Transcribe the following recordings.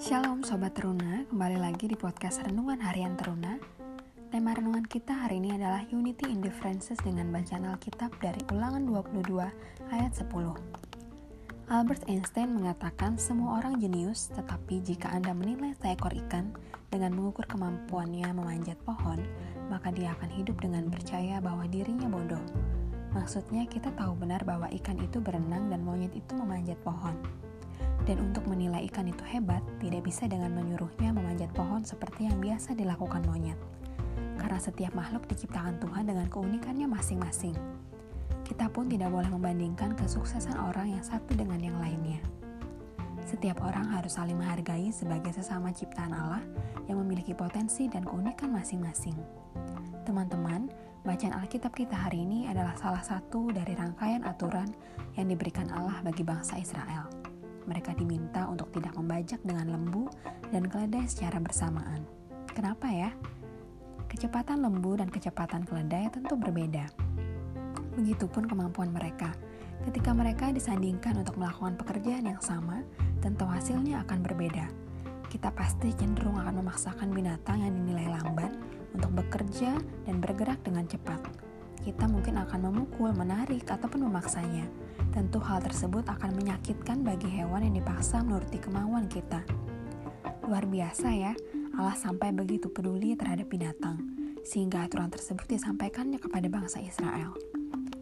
Shalom Sobat Teruna, kembali lagi di podcast Renungan Harian Teruna. Tema renungan kita hari ini adalah Unity in Differences dengan bacaan Alkitab dari ulangan 22 ayat 10. Albert Einstein mengatakan semua orang jenius, tetapi jika Anda menilai seekor ikan dengan mengukur kemampuannya memanjat pohon, maka dia akan hidup dengan percaya bahwa dirinya bodoh. Maksudnya kita tahu benar bahwa ikan itu berenang dan monyet itu memanjat pohon. Dan untuk menilai ikan itu hebat, tidak bisa dengan menyuruhnya memanjat pohon seperti yang biasa dilakukan monyet. Karena setiap makhluk diciptakan Tuhan dengan keunikannya masing-masing. Kita pun tidak boleh membandingkan kesuksesan orang yang satu dengan yang lainnya. Setiap orang harus saling menghargai sebagai sesama ciptaan Allah yang memiliki potensi dan keunikan masing-masing. Teman-teman, Bacaan Alkitab kita hari ini adalah salah satu dari rangkaian aturan yang diberikan Allah bagi bangsa Israel. Mereka diminta untuk tidak membajak dengan lembu dan keledai secara bersamaan. Kenapa ya? Kecepatan lembu dan kecepatan keledai tentu berbeda. Begitupun kemampuan mereka. Ketika mereka disandingkan untuk melakukan pekerjaan yang sama, tentu hasilnya akan berbeda. Kita pasti cenderung akan memaksakan binatang yang dinilai lamban untuk bekerja dan bergerak dengan cepat. Kita mungkin akan memukul, menarik, ataupun memaksanya. Tentu hal tersebut akan menyakitkan bagi hewan yang dipaksa menuruti kemauan kita. Luar biasa ya, Allah sampai begitu peduli terhadap binatang, sehingga aturan tersebut disampaikannya kepada bangsa Israel.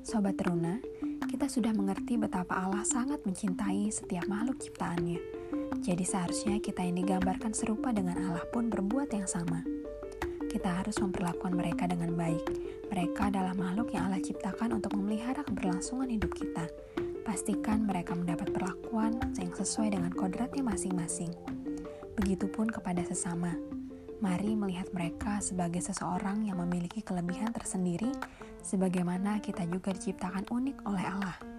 Sobat Teruna, kita sudah mengerti betapa Allah sangat mencintai setiap makhluk ciptaannya. Jadi seharusnya kita yang digambarkan serupa dengan Allah pun berbuat yang sama kita harus memperlakukan mereka dengan baik. Mereka adalah makhluk yang Allah ciptakan untuk memelihara keberlangsungan hidup kita. Pastikan mereka mendapat perlakuan yang sesuai dengan kodratnya masing-masing. Begitupun kepada sesama. Mari melihat mereka sebagai seseorang yang memiliki kelebihan tersendiri, sebagaimana kita juga diciptakan unik oleh Allah.